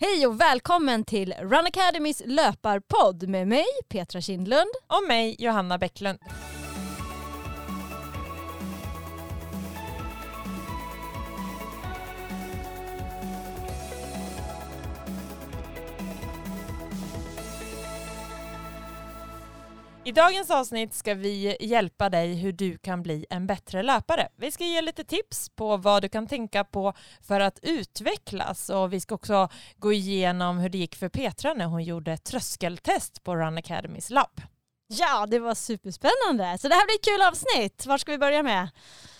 Hej och välkommen till Run Academys löparpodd med mig Petra Kindlund. Och mig Johanna Bäcklund. I dagens avsnitt ska vi hjälpa dig hur du kan bli en bättre löpare. Vi ska ge lite tips på vad du kan tänka på för att utvecklas och vi ska också gå igenom hur det gick för Petra när hon gjorde tröskeltest på Run Academys labb. Ja, det var superspännande. Så det här blir ett kul avsnitt. Var ska vi börja med?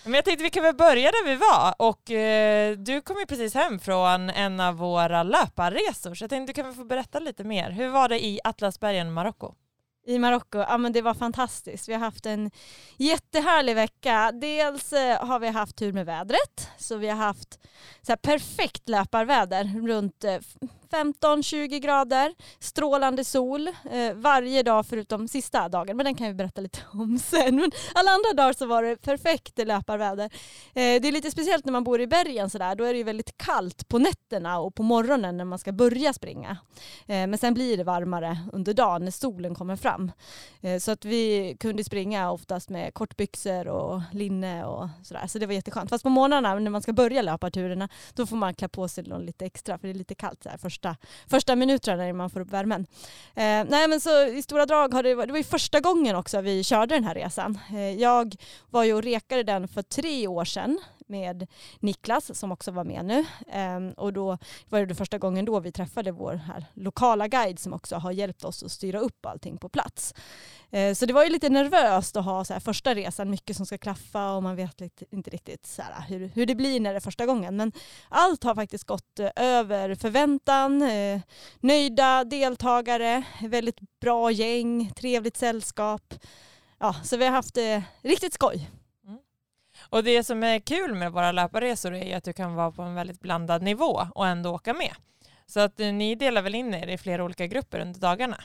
Men jag tänkte vi kan väl börja där vi var och eh, du kom ju precis hem från en av våra löparresor så jag tänkte du kan väl få berätta lite mer. Hur var det i Atlasbergen, Marocko? I Marocko, ja men det var fantastiskt. Vi har haft en jättehärlig vecka. Dels eh, har vi haft tur med vädret, så vi har haft så perfekt löparväder runt eh, 15-20 grader, strålande sol eh, varje dag förutom sista dagen, men den kan vi berätta lite om sen. Men alla andra dagar så var det perfekt löparväder. Eh, det är lite speciellt när man bor i bergen sådär, då är det ju väldigt kallt på nätterna och på morgonen när man ska börja springa. Eh, men sen blir det varmare under dagen när solen kommer fram. Eh, så att vi kunde springa oftast med kortbyxor och linne och sådär, så det var jätteskönt. Fast på morgnarna när man ska börja löparturerna, då får man klä på sig lite extra för det är lite kallt så här första första, första minuterna när man får upp värmen. Eh, nej men så i stora drag har det, det var ju första gången också vi körde den här resan. Eh, jag var ju och rekade den för tre år sedan med Niklas som också var med nu. Ehm, och då var det första gången då vi träffade vår här lokala guide som också har hjälpt oss att styra upp allting på plats. Ehm, så det var ju lite nervöst att ha så här första resan, mycket som ska klaffa och man vet inte riktigt så här hur, hur det blir när det är första gången. Men allt har faktiskt gått eh, över förväntan, eh, nöjda deltagare, väldigt bra gäng, trevligt sällskap. Ja, så vi har haft eh, riktigt skoj. Och det som är kul med våra löparresor är att du kan vara på en väldigt blandad nivå och ändå åka med. Så att eh, ni delar väl in er i flera olika grupper under dagarna?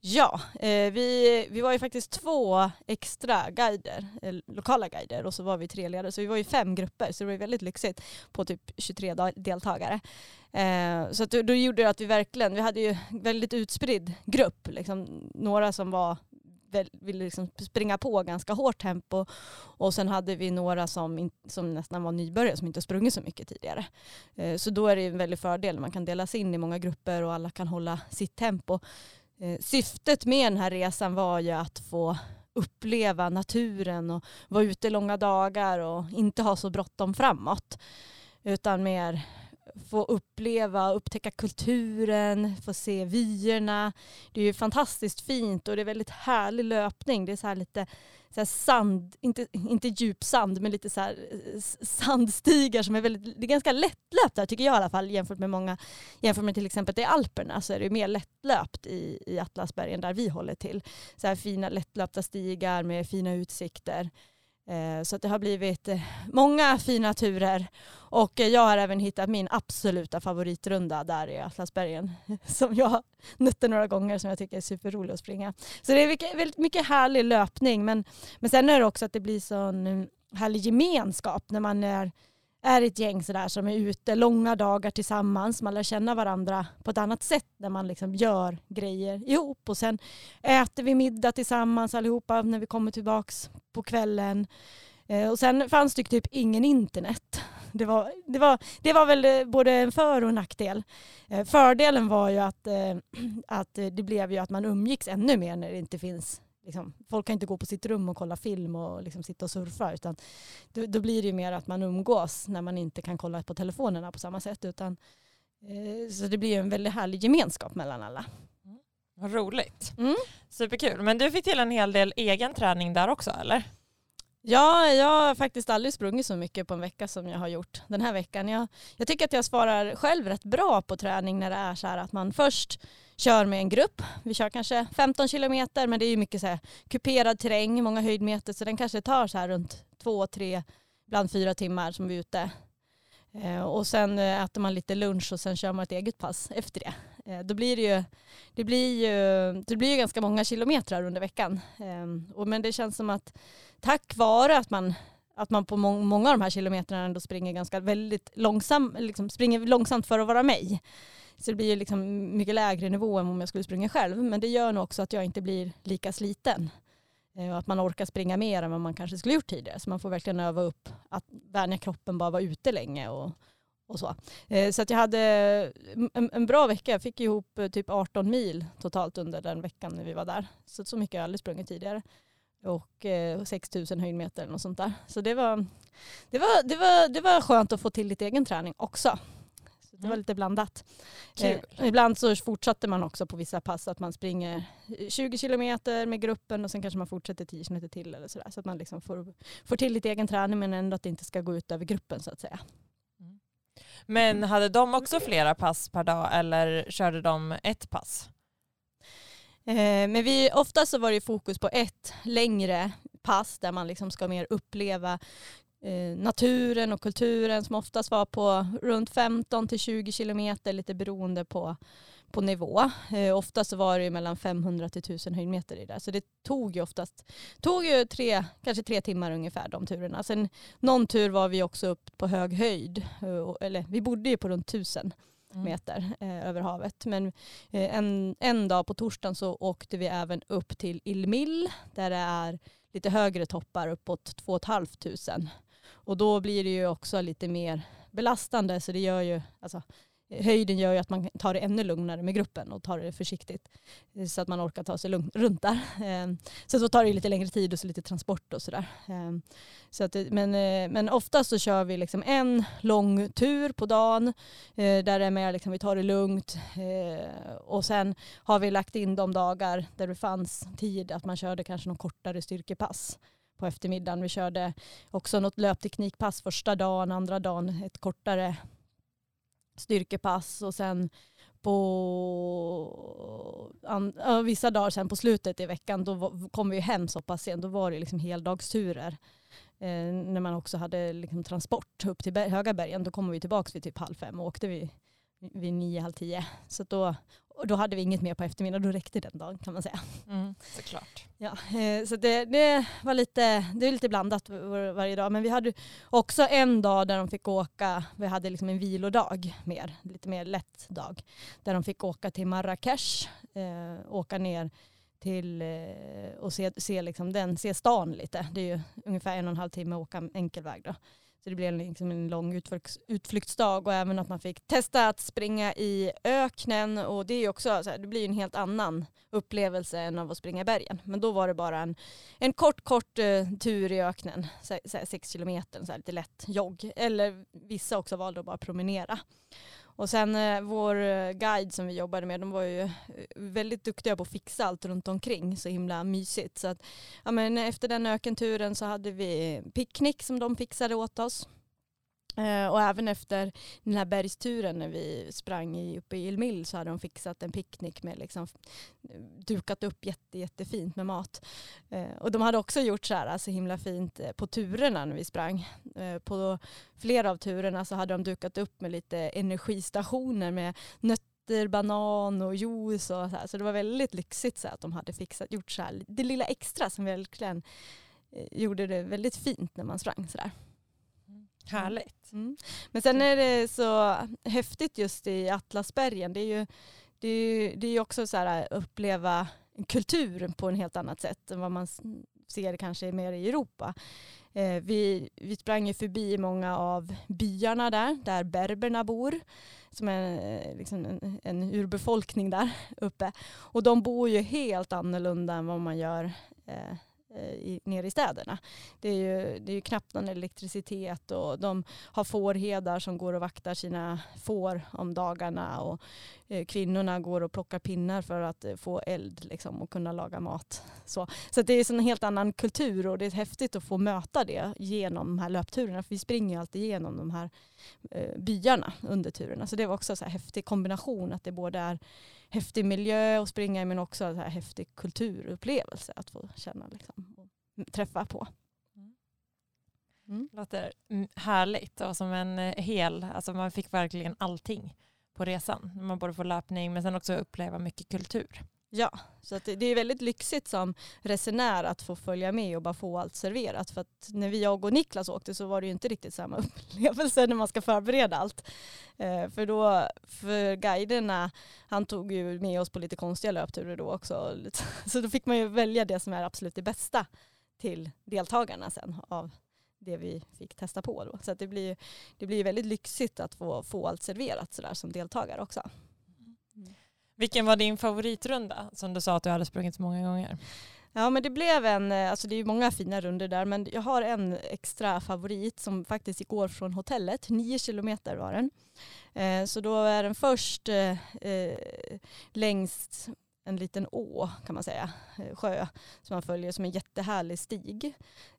Ja, eh, vi, vi var ju faktiskt två extra guider, eh, lokala guider och så var vi tre ledare. Så vi var ju fem grupper så det var ju väldigt lyxigt på typ 23 deltagare. Eh, så att då, då gjorde det att vi verkligen, vi hade ju väldigt utspridd grupp. Liksom, några som var ville liksom springa på ganska hårt tempo. Och sen hade vi några som, in, som nästan var nybörjare som inte sprungit så mycket tidigare. Eh, så då är det en väldig fördel. Man kan delas in i många grupper och alla kan hålla sitt tempo. Eh, syftet med den här resan var ju att få uppleva naturen och vara ute långa dagar och inte ha så bråttom framåt. Utan mer få uppleva, upptäcka kulturen, få se vyerna. Det är ju fantastiskt fint och det är väldigt härlig löpning. Det är så här lite så här sand, inte, inte djup sand, men lite så här eh, sandstigar som är väldigt, det är ganska lättlöpt där tycker jag i alla fall jämfört med många, jämfört med till exempel i Alperna så är det mer lättlöpt i, i Atlasbergen där vi håller till. Så här fina lättlöpta stigar med fina utsikter. Eh, så det har blivit eh, många fina turer och eh, jag har även hittat min absoluta favoritrunda där i Atlasbergen som jag nötte några gånger som jag tycker är superrolig att springa. Så det är väldigt mycket härlig löpning men, men sen är det också att det blir sån mm, härlig gemenskap när man är är ett gäng sådär som är ute långa dagar tillsammans. Man lär känna varandra på ett annat sätt när man liksom gör grejer ihop. Och sen äter vi middag tillsammans allihopa när vi kommer tillbaks på kvällen. Eh, och sen fanns det typ ingen internet. Det var, det, var, det var väl eh, både en för och en nackdel. Eh, fördelen var ju att, eh, att det blev ju att man umgicks ännu mer när det inte finns liksom, folk kan inte gå på sitt rum och kolla film och liksom sitta och surfa utan då, då, blir det ju mer att man umgås när man inte kan kolla på telefonerna på samma sätt utan eh, så det blir en väldigt härlig gemenskap mellan alla. Mm. Vad roligt. Mm. Superkul. Men du fick till en hel del egen träning där också eller? Ja, jag har faktiskt aldrig sprungit så mycket på en vecka som jag har gjort den här veckan. Jag, jag tycker att jag svarar själv rätt bra på träning när det är så här att man först kör med en grupp. Vi kör kanske 15 kilometer men det är ju mycket så här kuperad terräng, många höjdmeter så den kanske tar så här runt två, tre, ibland fyra timmar som vi är ute. Eh, och sen eh, äter man lite lunch och sen kör man ett eget pass efter det. Eh, då blir det ju, det blir ju, det blir ju ganska många kilometer under veckan. Ehm, men det känns som att tack vare att man att man på många av de här kilometrarna ändå springer ganska väldigt långsam, liksom springer långsamt för att vara mig så det blir ju liksom mycket lägre nivå än om jag skulle springa själv. Men det gör nog också att jag inte blir lika sliten. Eh, och att man orkar springa mer än vad man kanske skulle gjort tidigare. Så man får verkligen öva upp att vänja kroppen bara vara ute länge och, och så. Eh, så att jag hade en, en, bra vecka. Jag fick ihop eh, typ 18 mil totalt under den veckan när vi var där. Så, så mycket har jag aldrig sprungit tidigare. Och eh, 6000 höjdmeter och sånt där. Så det var, det, var, det, var, det var skönt att få till lite egen träning också. Det var mm. lite blandat. Eh, ibland så fortsatte man också på vissa pass att man springer 20 kilometer med gruppen och sen kanske man fortsätter 10 kilometer till eller sådär. Så att man liksom får, får till lite egen träning men ändå att det inte ska gå ut över gruppen så att säga. Men hade de också flera pass per dag eller körde de ett pass? Eh, men vi, ofta så var det fokus på ett längre pass där man liksom ska mer uppleva naturen och kulturen som oftast var på runt 15 till 20 kilometer lite beroende på på nivå. Eh, ofta så var det mellan 500 till 1000 höjdmeter i det. Så det tog ju oftast tog ju tre, kanske tre timmar ungefär de turerna. Sen någon tur var vi också upp på hög höjd. Eh, eller vi bodde ju på runt 1000 mm. meter eh, över havet. Men eh, en, en dag på torsdagen så åkte vi även upp till Ilmil där det är lite högre toppar uppåt 2 500. Och då blir det ju också lite mer belastande så det gör ju, alltså, höjden gör ju att man tar det ännu lugnare med gruppen och tar det försiktigt eh, så att man orkar ta sig lugnt runt där. Ehm, så sen så tar det lite längre tid och så lite transport och sådär. Ehm, så att, eh, men, eh, men oftast så kör vi liksom en lång tur på dagen där det är mer liksom, vi tar det lugnt och sen har vi lagt in de dagar där det fanns tid att man körde kanske någon kortare styrkepass på eftermiddagen. Vi körde också något löpteknikpass första dagen, andra dagen ett kortare styrkepass och sen på an, vissa dagar sen på slutet i veckan då kom vi hem så pass sent. Då var det liksom heldagsturer. Eh, när man också hade liksom transport upp till Höga bergen. Då kom vi tillbaka vid typ halv fem och åkte vi vid nio, halv tio. Så då, då hade vi inget mer på eftermiddagen, då räckte den dagen kan man säga. Mm, såklart. Ja, eh, så det, det, var lite, det är lite blandat varje dag. Men vi hade också en dag där de fick åka, vi hade liksom en vilodag mer, lite mer lätt dag. Där de fick åka till Marrakesh, eh, åka ner till eh, och se, se, liksom den, se stan lite. Det är ju ungefär en och en halv timme att åka enkel väg då. Så det blev liksom en lång utflyktsdag och även att man fick testa att springa i öknen och det är också så här, det blir en helt annan upplevelse än av att springa i bergen. Men då var det bara en, en kort, kort uh, tur i öknen, så, så här, sex kilometer, så här, lite lätt jogg. Eller vissa också valde att bara promenera. Och sen eh, vår eh, guide som vi jobbade med, de var ju eh, väldigt duktiga på att fixa allt runt omkring, så himla mysigt. Så att, ja, men efter den ökenturen så hade vi picknick som de fixade åt oss. Eh, och även efter den här bergsturen när vi sprang i, uppe i Ilmil så hade de fixat en picknick med liksom eh, dukat upp jätte, jättefint med mat. Eh, och de hade också gjort så här alltså himla fint eh, på turerna när vi sprang. Eh, på flera av turerna så hade de dukat upp med lite energistationer med nötter banan och juice och så här. Så det var väldigt lyxigt så att de hade fixat, gjort så här, det lilla extra som verkligen gjorde det väldigt fint när man sprang sådär. Härligt. Mm. Men sen är det så häftigt just i Atlasbergen. Det är ju, det är, det är också så här uppleva kultur på en helt annat sätt än vad man ser kanske mer i Europa. Eh, vi, vi sprang ju förbi många av byarna där, där berberna bor, som är eh, liksom en, en urbefolkning där uppe. Och de bor ju helt annorlunda än vad man gör Eh, Eh, i, nere i städerna. Det är, ju, det är ju knappt någon elektricitet och de har fårherdar som går och vaktar sina får om dagarna och eh, kvinnorna går och plockar pinnar för att eh, få eld liksom, och kunna laga mat. Så, så det är en helt annan kultur och det är häftigt att få möta det genom de här löpturerna. För vi springer ju alltid genom de här eh, byarna under turerna. Så det var också en häftig kombination att det både är häftig miljö att springa i men också en häftig kulturupplevelse att få känna liksom, och träffa på. Mm. Låter härligt och som en eh, hel, alltså man fick verkligen allting på resan. Man både får löpning men sen också uppleva mycket kultur. Ja, så att det, det är väldigt lyxigt som resenär att få följa med och bara få allt serverat. För att när vi, jag och Niklas åkte så var det ju inte riktigt samma upplevelse när man ska förbereda allt. Eh, för då, för guiderna, han tog ju med oss på lite konstiga löpturer då också. Så då fick man ju välja det som är absolut det bästa till deltagarna sen av det vi fick testa på då. Så att det blir, det blir väldigt lyxigt att få, få allt serverat sådär som deltagare också. Mm. Vilken var din favoritrunda som du sa att du hade sprungit så många gånger? Ja men det blev en, eh, alltså det är ju många fina runder där men jag har en extra favorit som faktiskt igår från hotellet, nio kilometer var den. Eh, så då är den först eh, eh längst en liten å kan man säga, eh, sjö som man följer som en jättehärlig stig.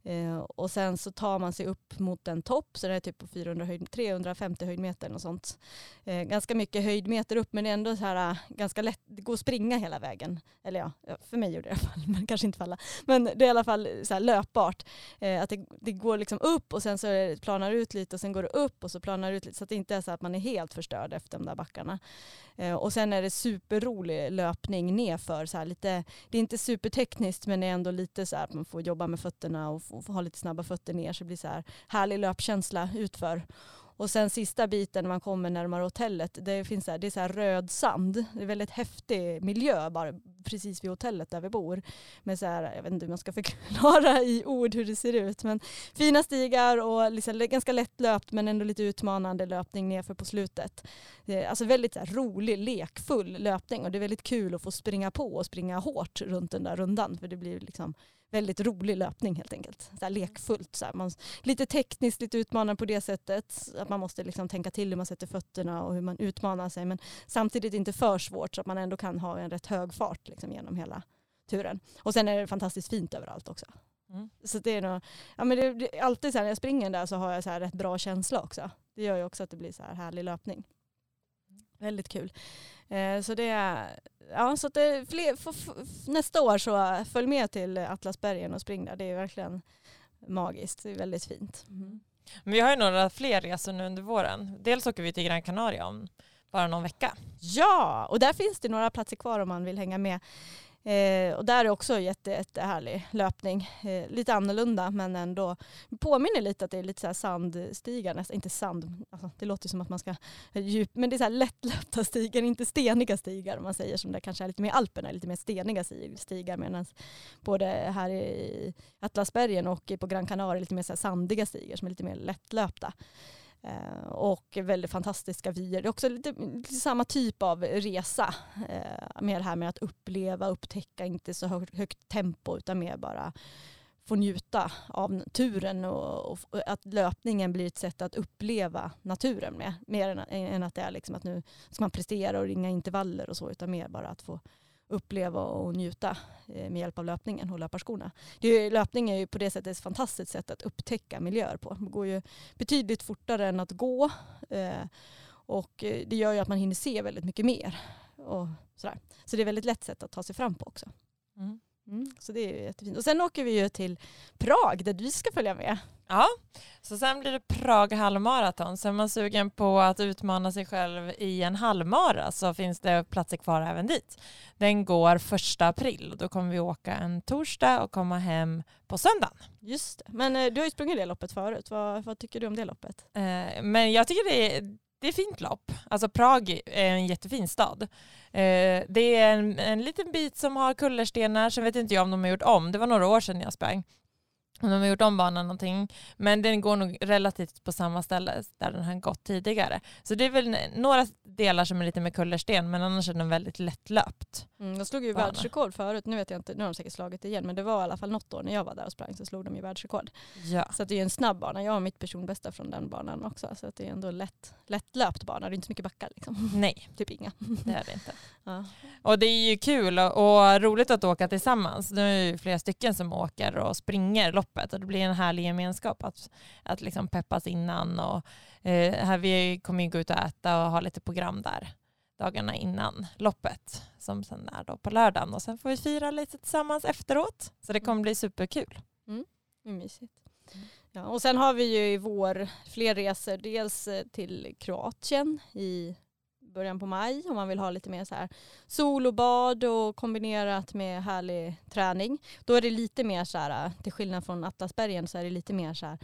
Eh, och sen så tar man sig upp mot en topp, så det är typ på 400 höjd, 350 höjdmeter och sånt. Eh, ganska mycket höjdmeter upp men det är ändå så här, eh, ganska lätt, det går att springa hela vägen. Eller ja, för mig gjorde det i alla fall, men kanske inte för alla. Men det är i alla fall så här löpbart. Eh, att det, det, går liksom upp och sen så det, planar ut lite och sen går det upp och så planar det ut lite så att det inte är så att man är helt förstörd efter de där backarna. Eh, och sen är det superrolig löpning nerför. Så här, lite, det är inte supertekniskt men det är ändå lite så här att man får jobba med fötterna och ha lite snabba fötter ner så det blir så här härlig löpkänsla utför. Och sen sista biten när man kommer närmare hotellet, det finns så här, det är så här röd sand. Det är väldigt häftig miljö bara precis vid hotellet där vi bor. Men så här, jag vet inte hur man ska förklara i ord hur det ser ut. Men fina stigar och liksom ganska lättlöpt men ändå lite utmanande löpning nerför på slutet. Eh, alltså väldigt så här, rolig, lekfull löpning och det är väldigt kul att få springa på och springa hårt runt den där rundan. För det blir liksom väldigt rolig löpning helt enkelt. Så här lekfullt. Så. Man, lite tekniskt, lite utmanande på det sättet. Att man måste liksom tänka till hur man sätter fötterna och hur man utmanar sig. Men samtidigt inte för svårt så att man ändå kan ha en rätt hög fart liksom, genom hela turen. Och sen är det fantastiskt fint överallt också. Mm. Så det är nog, ja men det, det, alltid så när jag springer där så har jag så här rätt bra känsla också. Det gör ju också att det blir så här härlig löpning. Väldigt kul. Eh, så det är, ja så att det fler, för, för, nästa år så följ med till Atlasbergen och spring där. Det är verkligen magiskt. Det är väldigt fint. Mm. Men vi har ju några fler resor nu under våren. Dels åker vi till Gran Canaria om bara någon vecka. Ja, och där finns det några platser kvar om man vill hänga med. Eh, och där är också jätte, jättehärlig löpning. Eh, lite annorlunda men ändå påminner lite att det är lite så sandstigar, nästan, inte sand, alltså, det låter som att man ska eh, djup, men det är så här lättlöpta stigar, inte steniga stigar om man säger som det kanske är lite mer Alperna, lite mer steniga stigar medan både här i Atlasbergen och på Gran Canaria lite mer så sandiga stigar som är lite mer lättlöpta. Eh, och väldigt fantastiska vyer. Det är också lite, lite samma typ av resa. Eh, med det här med att uppleva, upptäcka, inte så högt, högt tempo utan mer bara få njuta av naturen och, och, att löpningen blir ett sätt att uppleva naturen med. Mer än, än att det är liksom att nu ska man prestera och ringa intervaller och så utan mer bara att få uppleva och njuta eh, med hjälp av löpningen och löparskorna. Det är, löpning är ju på det sättet ett fantastiskt sätt att upptäcka miljöer på. Det går ju betydligt fortare än att gå eh, och eh, det gör ju att man hinner se väldigt mycket mer. Och sådär. Så det är ett väldigt lätt sätt att ta sig fram på också. Mm. Mm, så det är jättefint. Och sen åker vi ju till Prag där du ska följa med. Ja, så sen blir det Prag halvmaraton. Så är man sugen på att utmana sig själv i en halvmara så finns det platser kvar även dit. Den går första april och då kommer vi åka en torsdag och komma hem på söndagen. Just det. Men eh, du har ju sprungit det loppet förut. Vad, vad tycker du om det loppet? Eh, men jag tycker det är, det är fint lopp. Alltså Prag är en jättefin stad. Eh, det är en, en liten bit som har kullerstenar, sen vet inte jag om de har gjort om. Det var några år sedan jag sprang om de har gjort om banan någonting. Men den går nog relativt på samma ställe där den har gått tidigare. Så det är väl några delar som är lite med kullersten men annars är den väldigt lättlöpt. Mm, de slog ju bana. världsrekord förut, nu vet jag inte, nu har de säkert slagit det igen men det var i alla fall något år när jag var där och sprang så slog de ju världsrekord. Ja. Så det är en snabb bana, jag har mitt personbästa från den banan också så det är ändå lätt, lättlöpt bana, det är inte så mycket backar liksom. Nej. typ inga. Det är det inte. Ja. Och det är ju kul och roligt att åka tillsammans. Nu är det flera stycken som åker och springer loppet och det blir en härlig gemenskap att, att liksom peppas innan och eh, här vi kommer ju gå ut och äta och ha lite program där dagarna innan loppet som sen är då på lördagen och sen får vi fira lite tillsammans efteråt så det kommer bli superkul. Mm. Mysigt. Mm. Ja, och sen har vi ju i vår fler resor, dels eh, till Kroatien i början på maj om man vill ha lite mer så här sol och bad och kombinerat med härlig träning. Då är det lite mer så här, äh, till skillnad från Atlasbergen så är det lite mer så här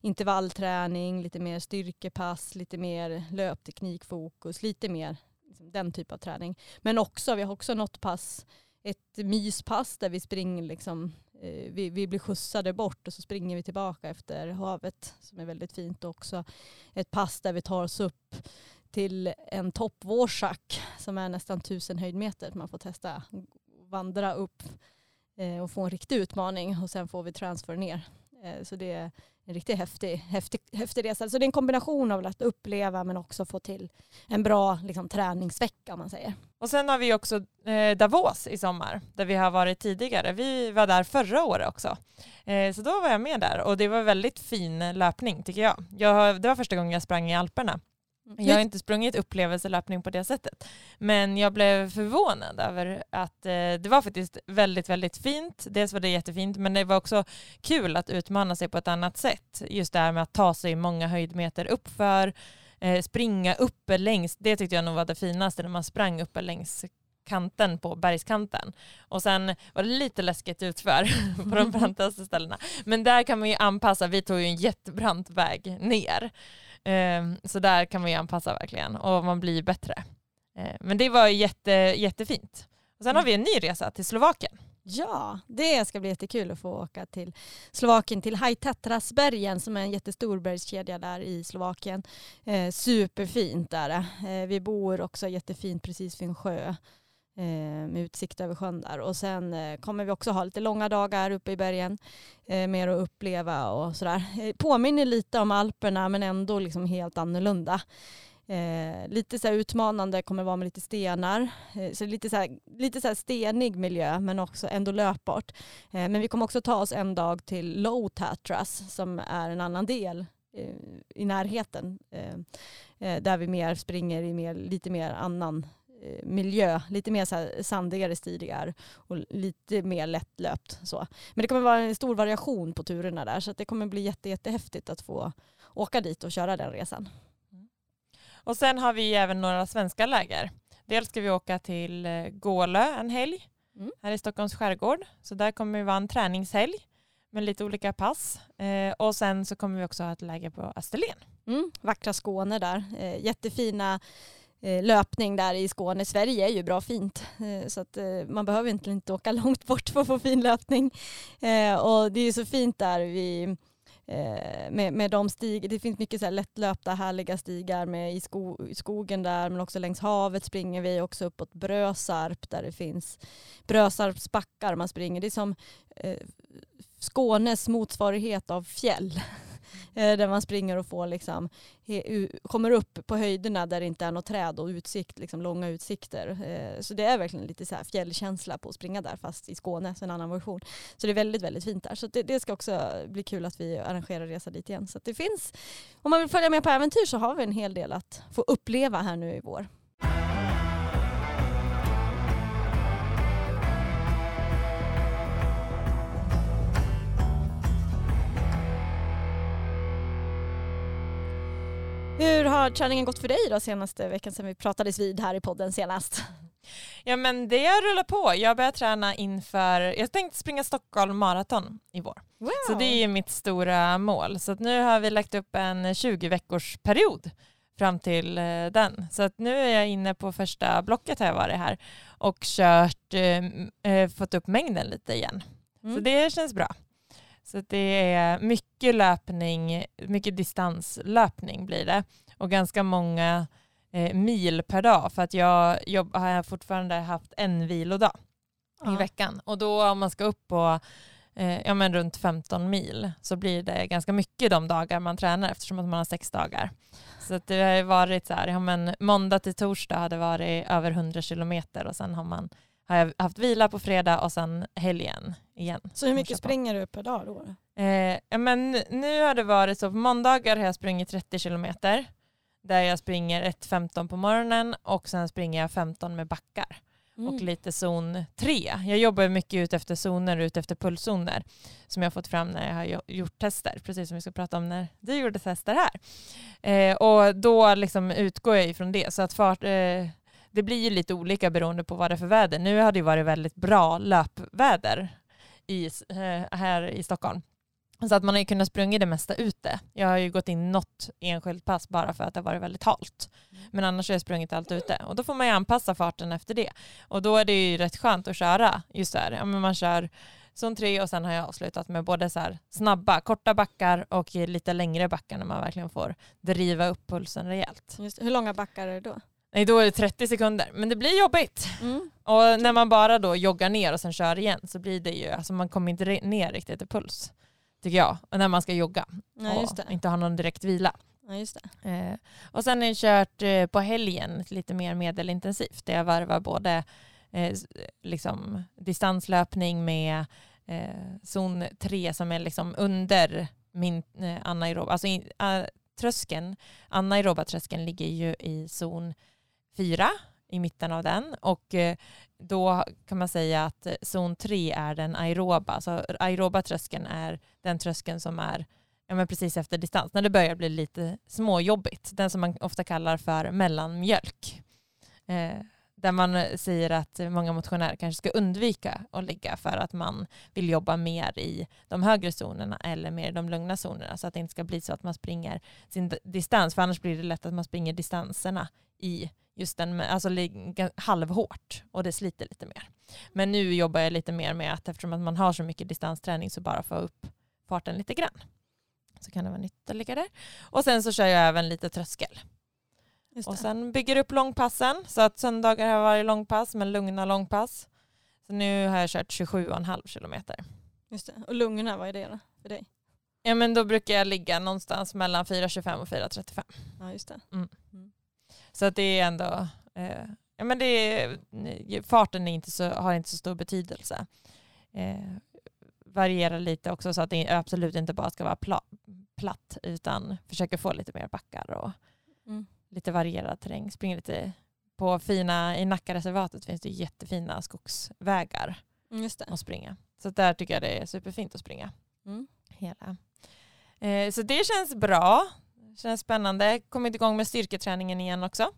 intervallträning, lite mer styrkepass, lite mer löpteknikfokus, lite mer liksom, den typ av träning. Men också, vi har också något pass, ett myspass där vi springer liksom eh, vi, vi blir skjutsade bort och så springer vi tillbaka efter havet som är väldigt fint och också ett pass där vi tar oss upp till en toppvårsack som är nästan tusen höjdmeter. Man får testa vandra upp eh, och få en riktig utmaning och sen får vi transfer ner. Eh, så det är en riktigt häftig, häftig, häftig resa. Så det är en kombination av att uppleva men också få till en bra liksom, träningsvecka om man säger. Och sen har vi också eh, Davos i sommar där vi har varit tidigare. Vi var där förra året också. Eh, så då var jag med där och det var väldigt fin löpning tycker jag. jag. Det var första gången jag sprang i Alperna. Jag har inte sprungit upplevelselöpning på det sättet. Men jag blev förvånad över att eh, det var faktiskt väldigt, väldigt fint. Dels var det jättefint, men det var också kul att utmana sig på ett annat sätt. Just det här med att ta sig många höjdmeter uppför, eh, springa uppe längs, det tyckte jag nog var det finaste när man sprang uppe längs kanten på bergskanten. Och sen var det lite läskigt utför på de brantaste ställena. Men där kan man ju anpassa, vi tog ju en jättebrant väg ner. Ehm, så där kan man ju anpassa verkligen och man blir bättre. Ehm, men det var jätte, jättefint. Och sen har vi en ny resa till Slovakien. Ja, det ska bli jättekul att få åka till Slovakien, till Hajtatrasbergen som är en jättestor bergskedja där i Slovakien. Eh, superfint där. Eh, vi bor också jättefint precis vid en sjö Eh, med utsikt över sjön där. Och sen eh, kommer vi också ha lite långa dagar uppe i bergen, eh, mer att uppleva och sådär. Påminner lite om Alperna men ändå liksom helt annorlunda. Eh, lite så utmanande kommer det vara med lite stenar. Eh, så lite så, här, lite så stenig miljö men också ändå löpbart. Eh, men vi kommer också ta oss en dag till Low Tatras som är en annan del i närheten. där vi mer springer i mer, lite mer annan miljö, lite mer så sandigare stigar och lite mer lättlöpt. Så. Men det kommer vara en stor variation på turerna där så det kommer bli jätte, jättehäftigt att få åka dit och köra den resan. Mm. Och sen har vi även några svenska läger. Dels ska vi åka till eh, Gålö en helg mm. här i Stockholms skärgård. Så där kommer det vara en träningshelg med lite olika pass. Eh, och sen så kommer vi också ha ett läger på Österlen. Mm, vackra Skåne där. Eh, jättefina Eh, Eh, löpning där i Skåne. Sverige är ju bra fint eh, så att eh, man behöver inte, inte åka långt bort för att få fin löpning. Och det är ju så fint där vi med, med de stigar, det finns mycket så här lättlöpta härliga stigar med i, sko, i skogen där men också längs havet springer vi också uppåt Brösarp där det finns Brösarps backar man springer. Det är som Skånes motsvarighet av fjäll. Eh, där man springer och får liksom, kommer upp på höjderna där det inte är något träd och utsikt, liksom långa utsikter. Eh, så det är verkligen lite så här fjällkänsla på att springa där fast i Skåne, så en annan version. Så det är väldigt, väldigt fint där. Så det, det ska också bli kul att vi arrangerar resa dit igen. Så det finns, om man vill följa med på äventyr så har vi en hel del att få uppleva här nu i vår. Hur har träningen gått för dig då senaste veckan sedan vi pratades vid här i podden senast? Ja men det rullar på. Jag börjar träna inför, jag tänkte springa Stockholm maraton i vår. Wow. Så det är mitt stora mål. Så nu har vi lagt upp en 20 veckors period fram till eh, den. Så att nu är jag inne på första blocket har jag varit här och kört, eh, eh fått upp mängden lite igen. Mm. Så det känns bra. Så det är mycket löpning, mycket distanslöpning blir det och ganska många eh, mil per dag för att jag jobb, har fortfarande haft en vilodag ja. i veckan och då om man ska upp på eh, ja, men runt 15 mil så blir det ganska mycket de dagar man tränar eftersom att man har sex dagar. Så det har varit så här, ja, men måndag till torsdag har det varit över 100 kilometer och sen har man har jag haft vila på fredag och sen helgen igen. Så hur mycket springer du per dag då? Eh, men nu har det varit så, på måndagar har jag sprungit 30 kilometer där jag springer 1.15 på morgonen och sen springer jag 15 med backar. Mm. och lite zon 3. Jag jobbar mycket ut efter zoner, ut efter pulszoner som jag har fått fram när jag har jo- gjort tester, precis som vi ska prata om när du gjorde tester här. Eh, och då liksom utgår jag ifrån det. Så att fart, eh, det blir ju lite olika beroende på vad det är för väder. Nu har det varit väldigt bra löpväder i, eh, här i Stockholm. Så att man har ju kunnat sprunga det mesta ute. Jag har ju gått in något enskilt pass bara för att det har varit väldigt halt. Men annars har jag sprungit allt ute. Och då får man ju anpassa farten efter det. Och då är det ju rätt skönt att köra just här. Ja, men man kör zon 3 och sen har jag avslutat med både så snabba, korta backar och lite längre backar när man verkligen får driva upp pulsen rejält. Just. Hur långa backar är det då? Nej, då är det 30 sekunder. Men det blir jobbigt. Mm. Och när man bara då joggar ner och sen kör igen så blir det ju, alltså man kommer inte ner riktigt i puls. Tycker jag. Och när man ska jogga just och inte ha någon direkt vila. Ja, just det. Eh, och sen har jag kört eh, på helgen lite mer medelintensivt där jag varvar både eh, liksom distanslöpning med eh, zon 3 som är liksom under min eh, anaeroba, alltså in, äh, tröskeln, anaeroba tröskeln ligger ju i zon fyra i mitten av den. Och eh, då kan man säga att eh, zon 3 är den aeroba, så aeroba tröskeln är den tröskeln som är ja, men precis efter distans, när det börjar bli lite småjobbigt. Den som man ofta kallar för mellanmjölk. Eh, där man eh, säger att många motionärer kanske ska undvika att ligga för att man vill jobba mer i de högre zonerna eller mer i de lugna zonerna. Så att det inte ska bli så att man springer sin distans. För annars blir det lätt att man springer distanserna i just den, alltså ligga halvhårt och det sliter lite mer. Men nu jobbar jag lite mer med att eftersom att man har så mycket distansträning så bara få upp farten lite grann så kan det vara ytterligare. Och sen så kör jag även lite tröskel. Och sen bygger upp långpassen så att söndagar har varit långpass men lugna långpass. Så nu har jag kört 27,5 kilometer. Just det. Och lungorna, vad är det då för dig? Ja men då brukar jag ligga någonstans mellan 4,25 och 4,35. Ja, just det. Så att det är ändå, eh, ja men det är, farten är inte så, har inte så stor betydelse. Eh, varierar lite också så att det absolut inte bara ska vara pla, platt utan försöker få lite mer backar och Mm. lite varierad terräng. Springer lite på fina, i Nackareservatet finns det jättefina skogsvägar Mm, Just det. att springa. Så där tycker jag det är superfint att springa. Mm. Hela. Eh, så det känns bra. Känns spännande. Kommit igång med styrketräningen igen också.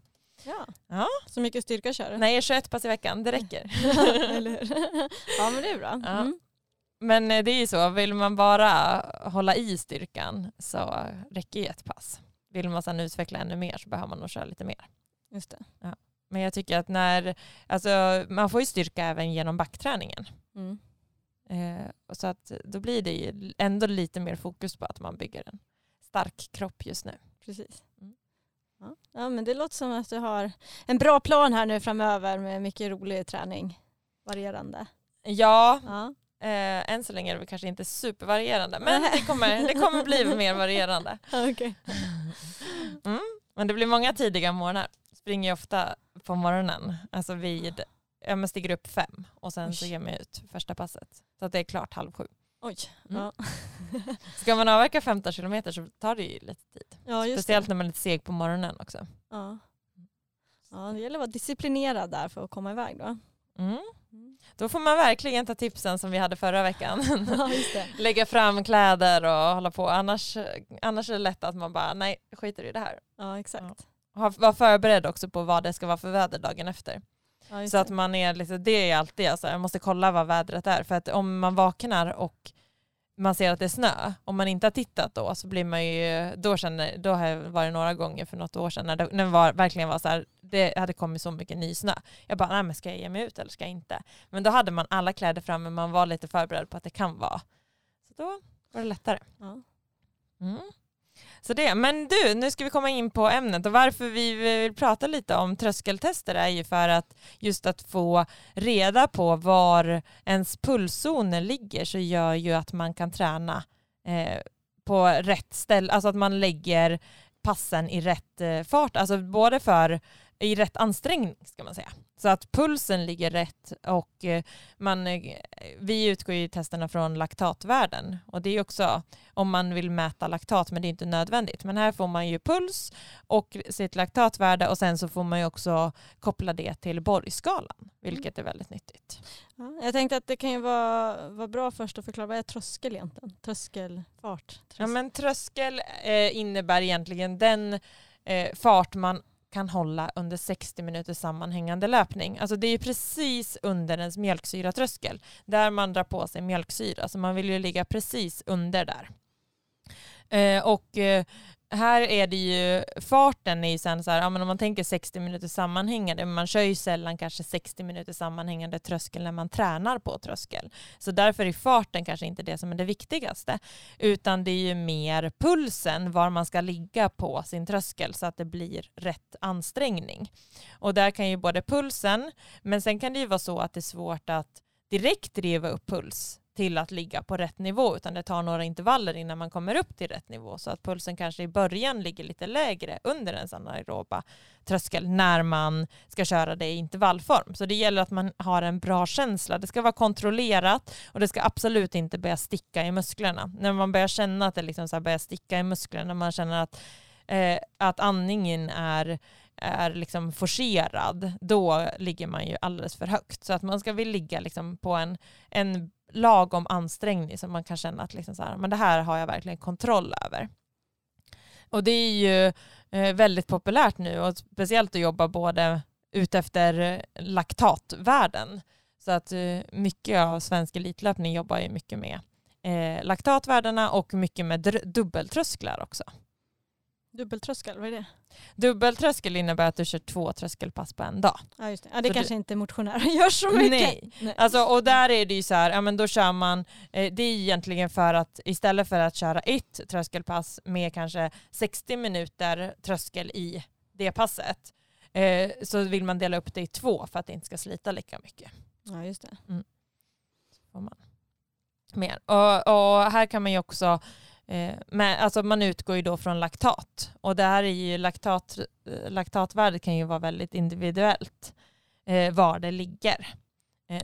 Ja. Ja. Så mycket styrka kör du? Nej, 21 pass i veckan, det räcker. Ja, men det är bra. Ja. Mm. Men eh, det är ju så, vill man bara hålla i styrkan så räcker ju ett pass. Vill man sedan utveckla ännu mer så behöver man nog köra lite mer. Just det. Men jag tycker att när, alltså man får ju styrka även genom backträningen. Mm. Eh, och så att då blir det ju ändå lite mer fokus på att man bygger en stark kropp just nu. Precis. Mm. Ja. ja, men det låter som att du har en bra plan här nu framöver med mycket rolig träning. Varierande. Ja, Ja. eh, än så länge är det kanske inte supervarierande men det kommer, det kommer bli mer varierande. Okej. Mm. Men det blir många tidiga morgnar. Springer ofta på morgonen. Alltså vid, jag stiger upp fem och sen så ger jag mig ut första passet. Så att det är klart halv sju. Oj. Mm. Ja. Ska man avverka 15 kilometer så tar det ju lite tid. ja, Speciellt det. när man är lite seg på morgonen också. Ja. ja, det gäller att vara disciplinerad där för att komma iväg då. Mm. Mm. Då får man verkligen ta tipsen som vi hade förra veckan. Ja, just det. Lägga fram kläder och hålla på. Annars, annars är det lätt att man bara, nej, skiter i det här. Ja, exakt. Ha- Var förberedd också på vad det ska vara för väder dagen efter. Ja, Så att man är lite, det är alltid, alltså, jag måste kolla vad vädret är. För att om man vaknar och man ser att det är snö, om man inte har tittat då så blir man ju, då känner, då har jag varit några gånger för något år sedan när det, när det var, verkligen var så här, det hade kommit så mycket ny snö. Jag bara, nej men ska jag ge mig ut eller ska jag inte? Men då hade man alla kläder framme, man var lite förberedd på att det kan vara. Så då var det lättare. Ja. Mm. Så det, men du, nu ska vi komma in på ämnet och varför vi vill prata lite om tröskeltester är ju för att just att få reda på var ens pulszoner ligger så gör ju att man kan träna eh, på rätt ställe, alltså att man lägger passen i rätt eh, fart, alltså både för i rätt ansträngning ska man säga. Så att pulsen ligger rätt och eh, man, eh, vi utgår i testerna från laktatvärden och det är också om man vill mäta laktat men det är inte nödvändigt. Men här får man ju puls och sitt laktatvärde och sen så får man ju också koppla det till Borgskalan vilket är väldigt nyttigt. Ja, jag tänkte att det kan ju vara, vara bra först att förklara vad är tröskel egentligen? Tröskelfart? Tröskel. Ja men tröskel eh, innebär egentligen den eh, fart man kan hålla under 60 minuter sammanhängande löpning. Alltså det är ju precis under ens mjölksyratröskel där man drar på sig mjölksyra. Så man vill ju ligga precis under där. Eh, och eh, här är det ju, farten är ju sen så här, ja, men om man tänker 60 minuter sammanhängande, man kör ju sällan kanske 60 minuter sammanhängande tröskel när man tränar på tröskel. Så därför är farten kanske inte det som är det viktigaste, utan det är ju mer pulsen, var man ska ligga på sin tröskel så att det blir rätt ansträngning. Och där kan ju både pulsen, men sen kan det ju vara så att det är svårt att direkt driva upp puls till att ligga på rätt nivå utan det tar några intervaller innan man kommer upp till rätt nivå så att pulsen kanske i början ligger lite lägre under ens anaeroba tröskel när man ska köra det i intervallform. Så det gäller att man har en bra känsla. Det ska vara kontrollerat och det ska absolut inte börja sticka i musklerna. När man börjar känna att det liksom så börjar sticka i musklerna, när man känner att, eh, att andningen är är liksom forcerad, då ligger man ju alldeles för högt. Så att man ska vilja ligga liksom på en, en lagom ansträngning så man kan känna att liksom så här, men det här har jag verkligen kontroll över. Och det är ju eh, väldigt populärt nu och speciellt att jobba både utefter laktatvärden. Så att eh, mycket av svensk elitlöpning jobbar ju mycket med eh, laktatvärdena och mycket med dubbeltrösklar också. Dubbeltröskel, vad är det? Dubbeltröskel innebär att du kör två tröskelpass på en dag. Ja, just det. Ja, det så kanske du... inte motionärer gör så mycket. Nej, Nej. Alltså, och där är det ju så här, ja men då kör man, eh, det är egentligen för att istället för att köra ett tröskelpass med kanske 60 minuter tröskel i det passet eh, så vill man dela upp det i två för att det inte ska slita lika mycket. Ja, just det. Mm. får man. Mer. Och, och här kan man ju också men alltså man utgår ju då från laktat och det här är ju laktat, eh, laktatvärdet kan ju vara väldigt individuellt eh, var det ligger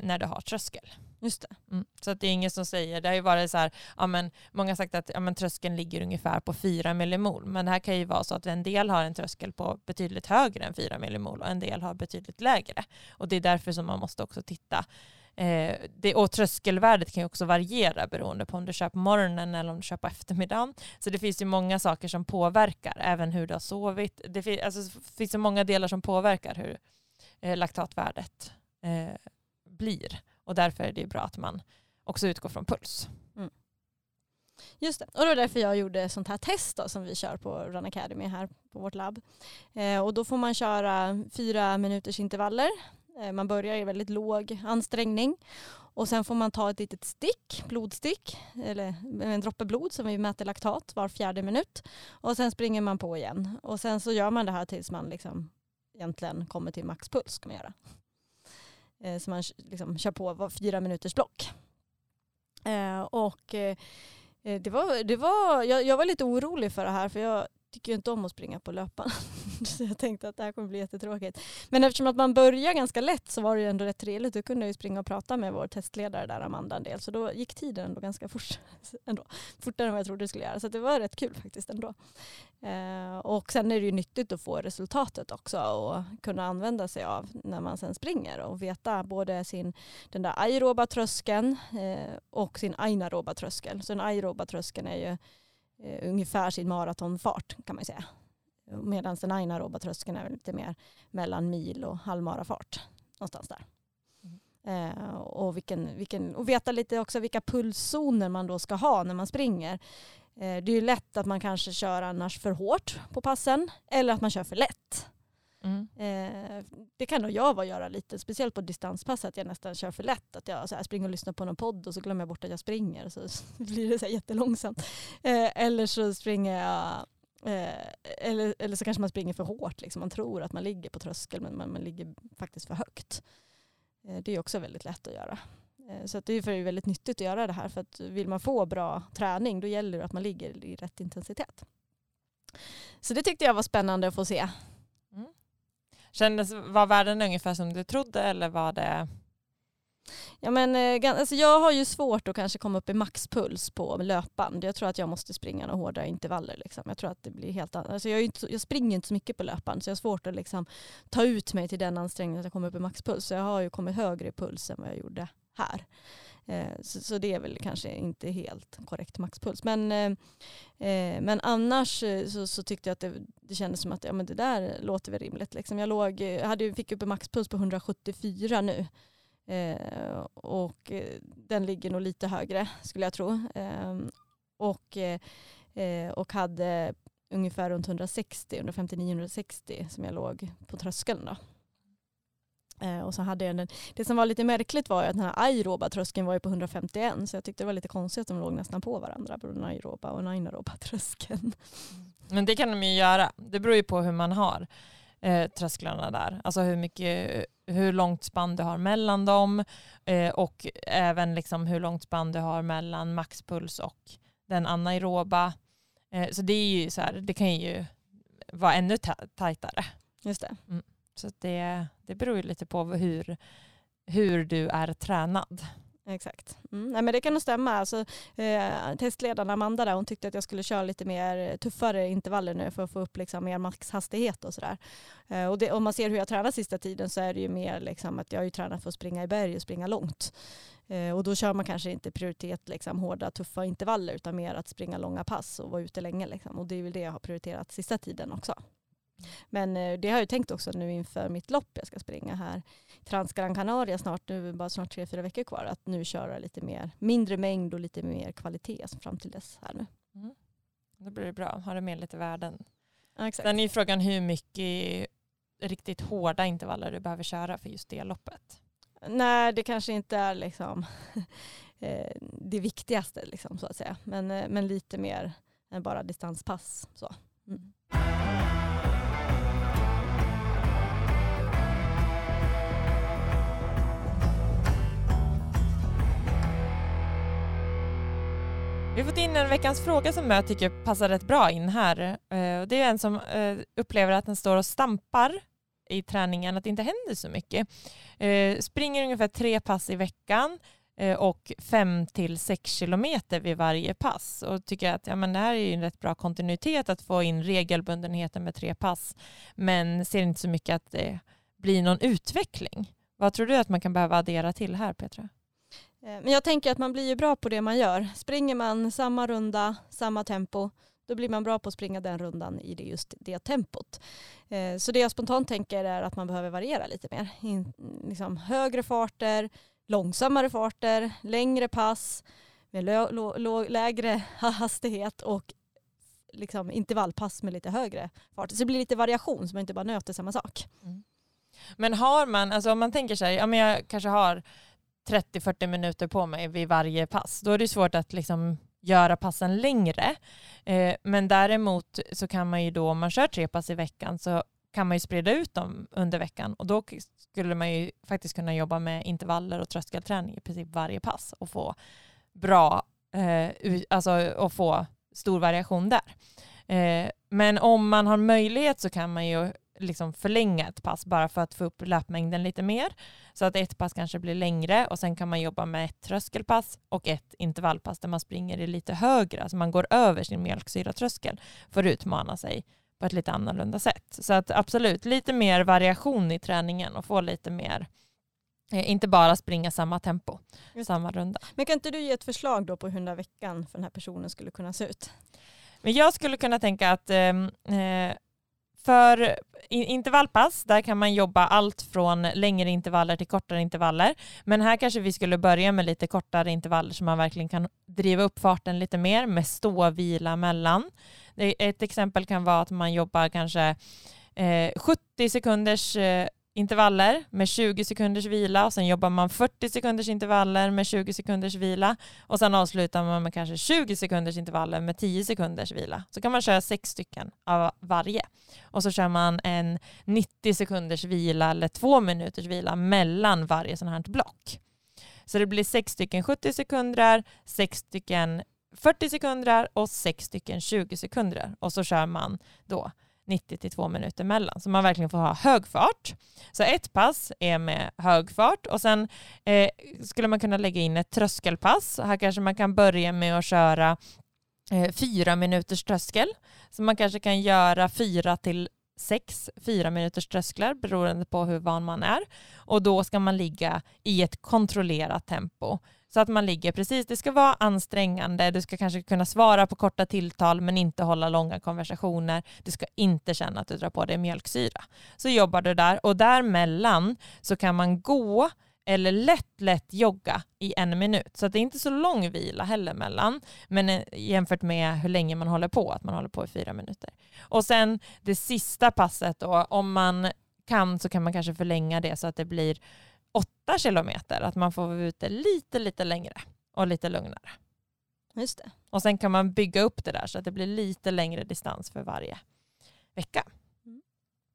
när du har tröskel. Just det. Mm. Så att det är ingen som säger, det har ju varit så här, ja men, många har sagt att ja men, tröskeln ligger ungefär på 4 millimol, men det här kan ju vara så att en del har en tröskel på betydligt högre än 4 millimol och en del har betydligt lägre. Och det är därför som man måste också titta Eh, det, och tröskelvärdet kan ju också variera beroende på om du kör på morgonen eller om du kör på eftermiddagen. Så det finns ju många saker som påverkar, även hur du har sovit. Det alltså, finns, alltså, finns så många delar som påverkar hur eh, laktatvärdet eh, blir. Och därför är det bra att man också utgår från puls. Mm. Just det, och det var därför jag gjorde sånt här test då, som vi kör på Run Academy här på vårt labb. Eh, och då får man köra fyra minuters intervaller Eh, man börjar i väldigt låg ansträngning och sen får man ta ett litet stick, blodstick, eller en droppe blod som vi mäter laktat var fjärde minut. Och sen springer man på igen. Och sen så gör man det här tills man liksom egentligen kommer till maxpuls. ska man göra. Eh, så man liksom kör på var fyra minuters block. Eh, och det var, det var, jag, jag var lite orolig för det här för jag tycker ju inte om att springa på löpan. så jag tänkte att det här kommer bli jättetråkigt. Men eftersom att man börjar ganska lätt så var det ju ändå rätt trevligt. Då kunde jag ju springa och prata med vår testledare där, Amanda, en del. Så då gick tiden ändå ganska fort. Ändå. Fortare än vad jag trodde det skulle göra. Så det var rätt kul faktiskt ändå. Eh, och sen är det ju nyttigt att få resultatet också och kunna använda sig av när man sen springer och veta både sin, den där aeroba tröskeln eh, och sin anaeroba tröskel. Så den aeroba tröskeln är ju eh, ungefär sin maratonfart kan man säga. Medan den anaeroba tröskeln är lite mer mellan mil och halvmarafart. Någonstans där. Mm. Eh, och, vilken, vilken, och veta lite också vilka pulszoner man då ska ha när man springer. Eh, det är ju lätt att man kanske kör annars för hårt på passen eller att man kör för lätt. Mm. Eh, det kan nog jag vara göra lite, speciellt på distanspass, att jag nästan kör för lätt. Att jag så här, springer och lyssnar på någon podd och så glömmer jag bort att jag springer. Så blir det så här jättelångsamt. Eh, eller så springer jag Eh, eller, eller så kanske man springer för hårt. Liksom. Man tror att man ligger på tröskel men man, man ligger faktiskt för högt. Eh, det är också väldigt lätt att göra. Eh, så att det är väldigt nyttigt att göra det här. För att vill man få bra träning då gäller det att man ligger i rätt intensitet. Så det tyckte jag var spännande att få se. Kändes, var världen ungefär som du trodde eller var det? Ja, men, eh, alltså jag har ju svårt att kanske komma upp i maxpuls på löpband. Jag tror att jag måste springa några hårdare intervaller. Liksom. Jag tror att det blir helt alltså jag, inte, jag springer inte så mycket på löpband så jag har svårt att liksom, ta ut mig till den ansträngningen att jag kommer upp i maxpuls. Så jag har ju kommit högre i puls än vad jag gjorde här. Eh, så, så, det är väl kanske inte helt korrekt maxpuls. Men, eh, eh men annars eh, så, så, tyckte jag att det, det kändes som att ja, men det där låter väl rimligt. Liksom. Jag, låg, eh, hade, fick upp en maxpuls på 174 nu. Eh, och den ligger nog lite högre skulle jag tro. Ehm, eh, och, och hade ungefär runt 160, 159-160 som jag låg på tröskeln. Då. Eh, och så hade jag den, det som var lite märkligt var att den här aeroba tröskeln var ju på 151 så jag tyckte det var lite konstigt att de låg nästan på varandra på den aeroba och den anaeroba tröskeln. Men det kan de ju göra. Det beror ju på hur man har eh, trösklarna där. Alltså hur, mycket, hur långt spann du har mellan dem eh, och även liksom hur långt spann du har mellan maxpuls och den anaeroba. Eh, så det är ju så här, det kan ju vara ännu tajtare. Just det. Mm. Så det, det beror ju lite på hur, hur du är tränad. Exakt. Mm. Nej, men det kan nog stämma. Alltså, eh, testledaren Amanda där, hon tyckte att jag skulle köra lite mer tuffare intervaller nu för att få upp liksom, mer maxhastighet och sådär. Eh, och det, om man ser hur jag tränar sista tiden så är det ju mer liksom, att jag har ju tränat för att springa i berg och springa långt. Eh, och då kör man kanske inte prioritet liksom, hårda tuffa intervaller utan mer att springa långa pass och vara ute länge. Liksom. Och det är väl det jag har prioriterat sista tiden också. Men eh, det har jag tänkt också nu inför mitt lopp jag ska springa här. Transgran Canaria snart, nu bara snart tre, fyra veckor kvar. Att nu köra lite mer, mindre mängd och lite mer kvalitet fram till dess här nu. Mm. Då blir det bra, har du med lite värden. Ja, exakt. Sen är ju frågan hur mycket riktigt hårda intervaller du behöver köra för just det loppet. Nej, det kanske inte är liksom eh, det viktigaste liksom, så att säga. Men, eh, men lite mer än bara distanspass. Så. Mm. Vi har fått in en veckans fråga som jag tycker passar rätt bra in här. Eh, det är en som eh, upplever att den står och stampar i träningen, att det inte händer så mycket. Eh, springer ungefär tre pass i veckan och fem till sex kilometer vid varje pass och tycker att ja, men det här är en rätt bra kontinuitet att få in regelbundenheten med tre pass men ser inte så mycket att det blir någon utveckling. Vad tror du att man kan behöva addera till här Petra? Eh, men jag tänker att man blir ju bra på det man gör. Springer man samma runda, samma tempo, då blir man bra på att springa den rundan i det, just det tempot. Eh, så det jag spontant tänker är att man behöver variera lite mer. In, liksom högre farter, långsammare farter, längre pass med lägre hastighet och liksom intervallpass med lite högre fart. Så det blir lite variation så man inte bara nöter samma sak. Mm. Men har man, alltså om man tänker sig, ja men jag kanske har 30-40 minuter på mig vid varje pass. Då är det svårt att liksom göra passen längre. Eh, men däremot så kan man ju då, om man kör tre pass i veckan, så kan man ju sprida ut dem under veckan och då skulle man ju faktiskt kunna jobba med intervaller och tröskelträning i princip varje pass och få bra, eh, alltså och få stor variation där. Eh, men om man har möjlighet så kan man ju liksom förlänga ett pass bara för att få upp löpmängden lite mer. Så att ett pass kanske blir längre och sen kan man jobba med ett tröskelpass och ett intervallpass där man springer i lite högre, alltså man går över sin mjölksyratröskel för att utmana sig på ett lite annorlunda sätt. Så att absolut, lite mer variation i träningen och få lite mer eh, inte bara springa samma tempo, samma runda. Men kan inte du ge ett förslag då på hur den där veckan för den här personen skulle kunna se ut? Men jag skulle kunna tänka att ehm, eh, för intervallpass, där kan man jobba allt från längre intervaller till kortare intervaller. Men här kanske vi skulle börja med lite kortare intervaller så man verkligen kan driva upp farten lite mer med stå och vila mellan. Ett exempel kan vara att man jobbar kanske eh, 70 sekunders eh, intervaller med 20 sekunders vila och sen jobbar man 40 sekunders intervaller med 20 sekunders vila och sen avslutar man med kanske 20 sekunders intervaller med 10 sekunders vila. Så kan man köra sex stycken av varje och så kör man en 90 sekunders vila eller två minuters vila mellan varje sån här block. Så det blir sex stycken 70 sekunder, sex stycken 40 sekunder och sex stycken 20 sekunder och så kör man då 90 till 2 minuter mellan. Så man verkligen får ha hög fart. Så ett pass är med hög fart och sen eh, skulle man kunna lägga in ett tröskelpass. Här kanske man kan börja med att köra eh, fyra minuters tröskel. Så man kanske kan göra fyra till sex fyra minuters trösklar beroende på hur van man är. Och då ska man ligga i ett kontrollerat tempo. Så att man ligger precis, det ska vara ansträngande, du ska kanske kunna svara på korta tilltal men inte hålla långa konversationer. Du ska inte känna att du drar på dig mjölksyra. Så jobbar du där och däremellan så kan man gå eller lätt, lätt jogga i en minut. Så det är inte så lång vila heller mellan, men eh, jämfört med hur länge man håller på, att man håller på i fyra minuter. Och sen det sista passet då, om man kan så kan man kanske förlänga det så att det blir åtta kilometer, att man får vara ute lite, lite längre och lite lugnare. Just det. Och sen kan man bygga upp det där så att det blir lite längre distans för varje vecka.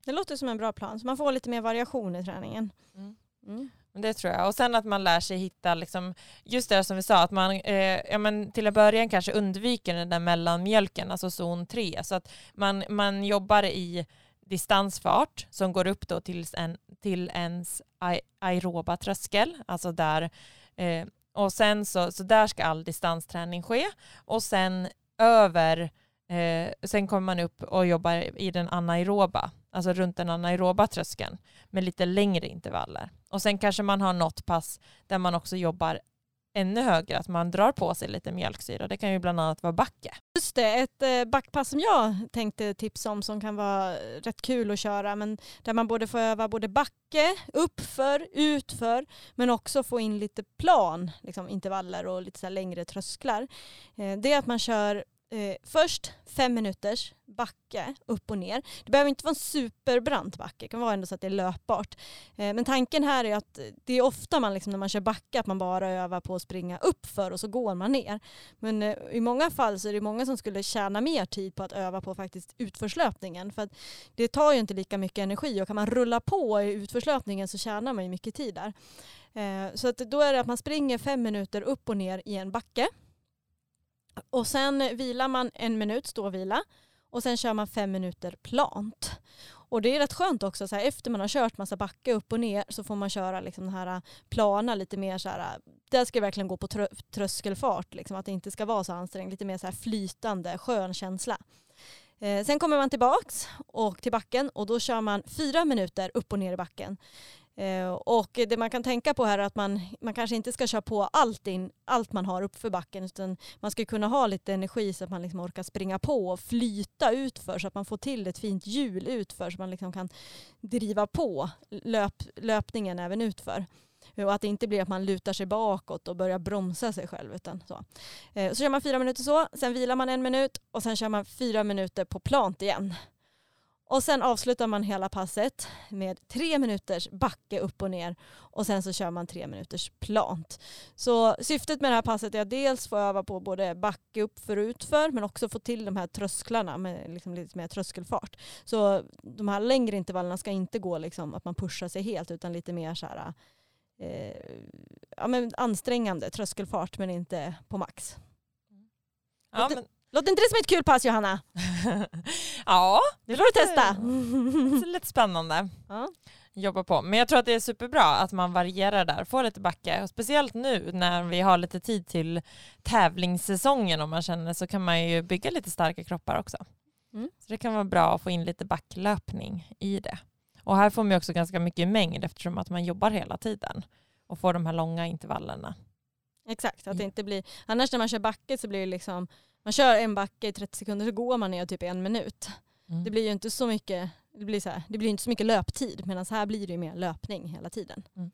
Det låter som en bra plan, så man får lite mer variation i träningen. Mm. Mm. Det tror jag. Och sen att man lär sig hitta, liksom, just det som vi sa, att man eh, ja, men till en början kanske undviker den där mellanmjölken, alltså zon 3. Så att man, man jobbar i distansfart som går upp då till, en, till ens aeroba tröskel, alltså där eh, och sen så, så där ska all distansträning ske och sen över Eh, sen kommer man upp och jobbar i den anaeroba, alltså runt den anaeroba tröskeln med lite längre intervaller. Och sen kanske man har något pass där man också jobbar ännu högre, att man drar på sig lite mjölksyra. Det kan ju bland annat vara backe. Just det, ett eh, backpass som jag tänkte tipsa om som kan vara rätt kul att köra men där man både får öva både backe, uppför, utför men också få in lite plan, liksom intervaller och lite så längre trösklar. Eh, det är att man kör eh, först fem minuters backe upp och ner. Det behöver inte vara en superbrant backe, det kan vara ändå så att det är löpbart. Eh, men tanken här är att det är ofta man liksom, när man kör backe att man bara övar på att springa upp för och så går man ner. Men eh, i många fall så är det många som skulle tjäna mer tid på att öva på faktiskt utförslöpningen. För att det tar ju inte lika mycket energi och kan man rulla på i utförslöpningen så tjänar man ju mycket tid där. Eh, så att då är det att man springer fem minuter upp och ner i en backe och sen vilar man en minut ståvila och sen kör man fem minuter plant. Och det är rätt skönt också, så här, efter man har kört massa backe upp och ner så får man köra liksom den här äh, plana lite mer så här, äh, där ska det verkligen gå på trö tröskelfart, liksom, att det inte ska vara så ansträngt, lite mer så här flytande, skön känsla. Eh, sen kommer man tillbaks och till backen och då kör man fyra minuter upp och ner i backen. Eh, och det man kan tänka på här är att man, man kanske inte ska köra på allt, in, allt man har uppför backen utan man ska kunna ha lite energi så att man liksom orkar springa på och flyta utför så att man får till ett fint hjul utför så att man liksom kan driva på löp, löpningen även utför. Och att det inte blir att man lutar sig bakåt och börjar bromsa sig själv. Utan så. Eh, så kör man fyra minuter så, sen vilar man en minut och sen kör man fyra minuter på plant igen. Och sen avslutar man hela passet med tre minuters backe upp och ner och sen så kör man tre minuters plant. Så syftet med det här passet är att dels få öva på både backe upp för utför men också få till de här trösklarna med liksom lite mer tröskelfart. Så de här längre intervallerna ska inte gå liksom att man pushar sig helt utan lite mer så här, eh, ja, men ansträngande tröskelfart men inte på max. Ja, men Låter inte det som ett kul pass Johanna? ja, det får du testa. Det är lite spännande. Ja. Jobba på. Men jag tror att det är superbra att man varierar där, får lite backe. Och speciellt nu när vi har lite tid till tävlingssäsongen om man känner så kan man ju bygga lite starka kroppar också. Mm. Så det kan vara bra att få in lite backlöpning i det. Och här får man också ganska mycket mängd eftersom att man jobbar hela tiden och får de här långa intervallerna. Exakt, att det inte blir, annars när man kör backe så blir det liksom man kör en backe i 30 sekunder så går man ner typ en minut. Mm. Det blir ju inte så mycket, det blir, så här, det blir inte så mycket löptid medan här blir det ju mer löpning hela tiden. Mm.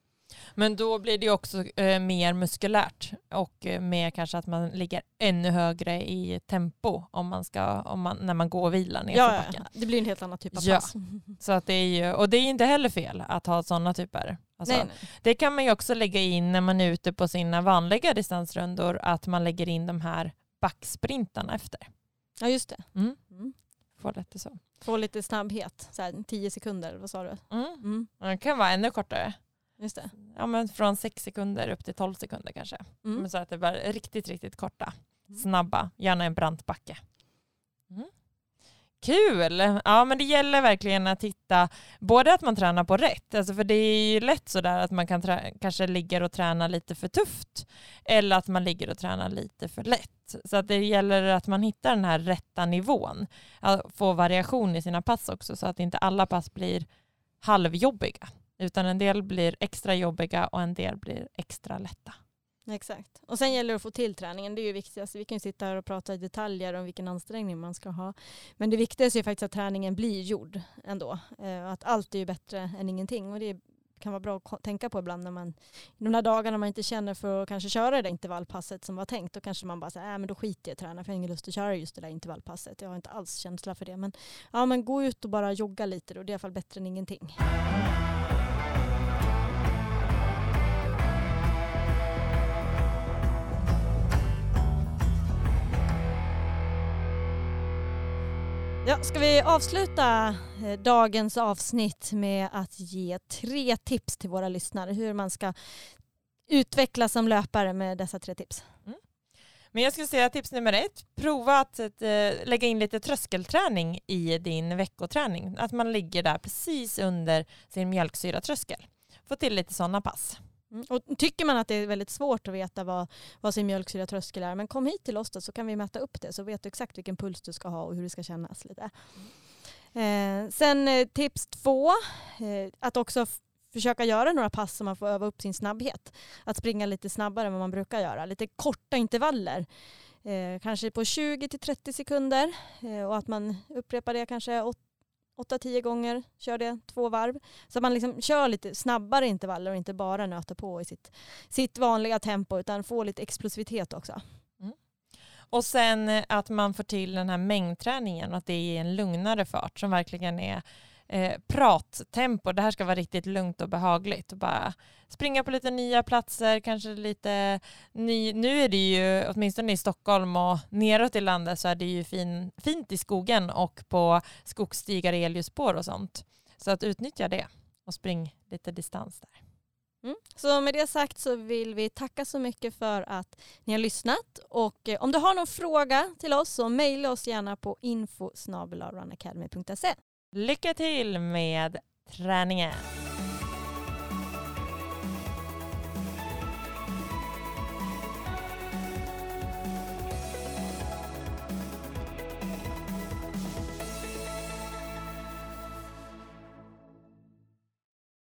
Men då blir det också eh, mer muskulärt och eh, mer kanske att man ligger ännu högre i tempo om man ska, om man, när man går och vilar ner ja, backen. Ja, det blir en helt annan typ av ja. pass. Så att det är ju, och det är inte heller fel att ha sådana typer. Alltså, nej, nej. Det kan man ju också lägga in när man är ute på sina vanliga distansrundor, att man lägger in de här backsprintarna efter. Ja just det. Mm. Mm. Få lite så. Få lite snabbhet, så här, tio sekunder, vad sa du? Mm. mm. Det kan vara ännu kortare. Just det. Ja, men från sex sekunder upp till tolv sekunder kanske. Mm. Men så att det var riktigt, riktigt korta. Mm. Snabba, gärna en brant backe. Kul! Ja men det gäller verkligen att hitta både att man tränar på rätt, alltså för det är ju lätt sådär att man kan kanske ligger och tränar lite för tufft eller att man ligger och tränar lite för lätt. Så att det gäller att man hittar den här rätta nivån. Att få variation i sina pass också så att inte alla pass blir halvjobbiga utan en del blir extra jobbiga och en del blir extra lätta. Exakt. Och sen gäller det att få till träningen. Det är ju viktigast. Vi kan ju sitta här och prata i detaljer om vilken ansträngning man ska ha. Men det viktigaste är faktiskt att träningen blir gjord ändå. Eh, att allt är ju bättre än ingenting. Och det kan vara bra att tänka på ibland när man de där dagarna man inte känner för att kanske köra det intervallpasset som var tänkt. Då kanske man bara säger, äh, men då skiter jag i träna för jag har ingen lust att köra just det där intervallpasset. Jag har inte alls känsla för det. Men, ja, men gå ut och bara jogga lite då. Det är i alla fall bättre än ingenting. Ja, ska vi avsluta eh, dagens avsnitt med att ge tre tips till våra lyssnare hur man ska utvecklas som löpare med dessa tre tips? Mm. Men jag skulle säga tips nummer ett, prova att äh, lägga in lite tröskelträning i din veckoträning. Att man ligger där precis under sin mjölksyratröskel. Få till lite sådana pass. Mm. Och tycker man att det är väldigt svårt att veta vad, vad sin mjölksyratröskel är, men kom hit till oss då, så kan vi mäta upp det så vet du exakt vilken puls du ska ha och hur det ska kännas lite. Eh, sen eh, tips två, eh, att också försöka göra några pass så man får öva upp sin snabbhet. Att springa lite snabbare än vad man brukar göra. Lite korta intervaller. Eh, kanske på 20 30 sekunder eh, och att man upprepar det kanske 8-10 gånger, kör det två varv. Så att man liksom kör lite snabbare intervaller och inte bara nöter på i sitt, sitt vanliga tempo utan får lite explosivitet också. Mm. Och sen att man får till den här mängdträningen och att det är en lugnare fart som verkligen är eh, prattempo. Det här ska vara riktigt lugnt och behagligt. Och bara springa på lite nya platser, kanske lite ny. Nu är det ju, åtminstone i Stockholm och neråt i landet så är det ju fin, fint i skogen och på skogsstigar, elljusspår och sånt. Så att utnyttja det och spring lite distans där. Mm. Så med det sagt så vill vi tacka så mycket för att ni har lyssnat och eh, om du har någon fråga till oss så mejla oss gärna på info Lycka till med träningen!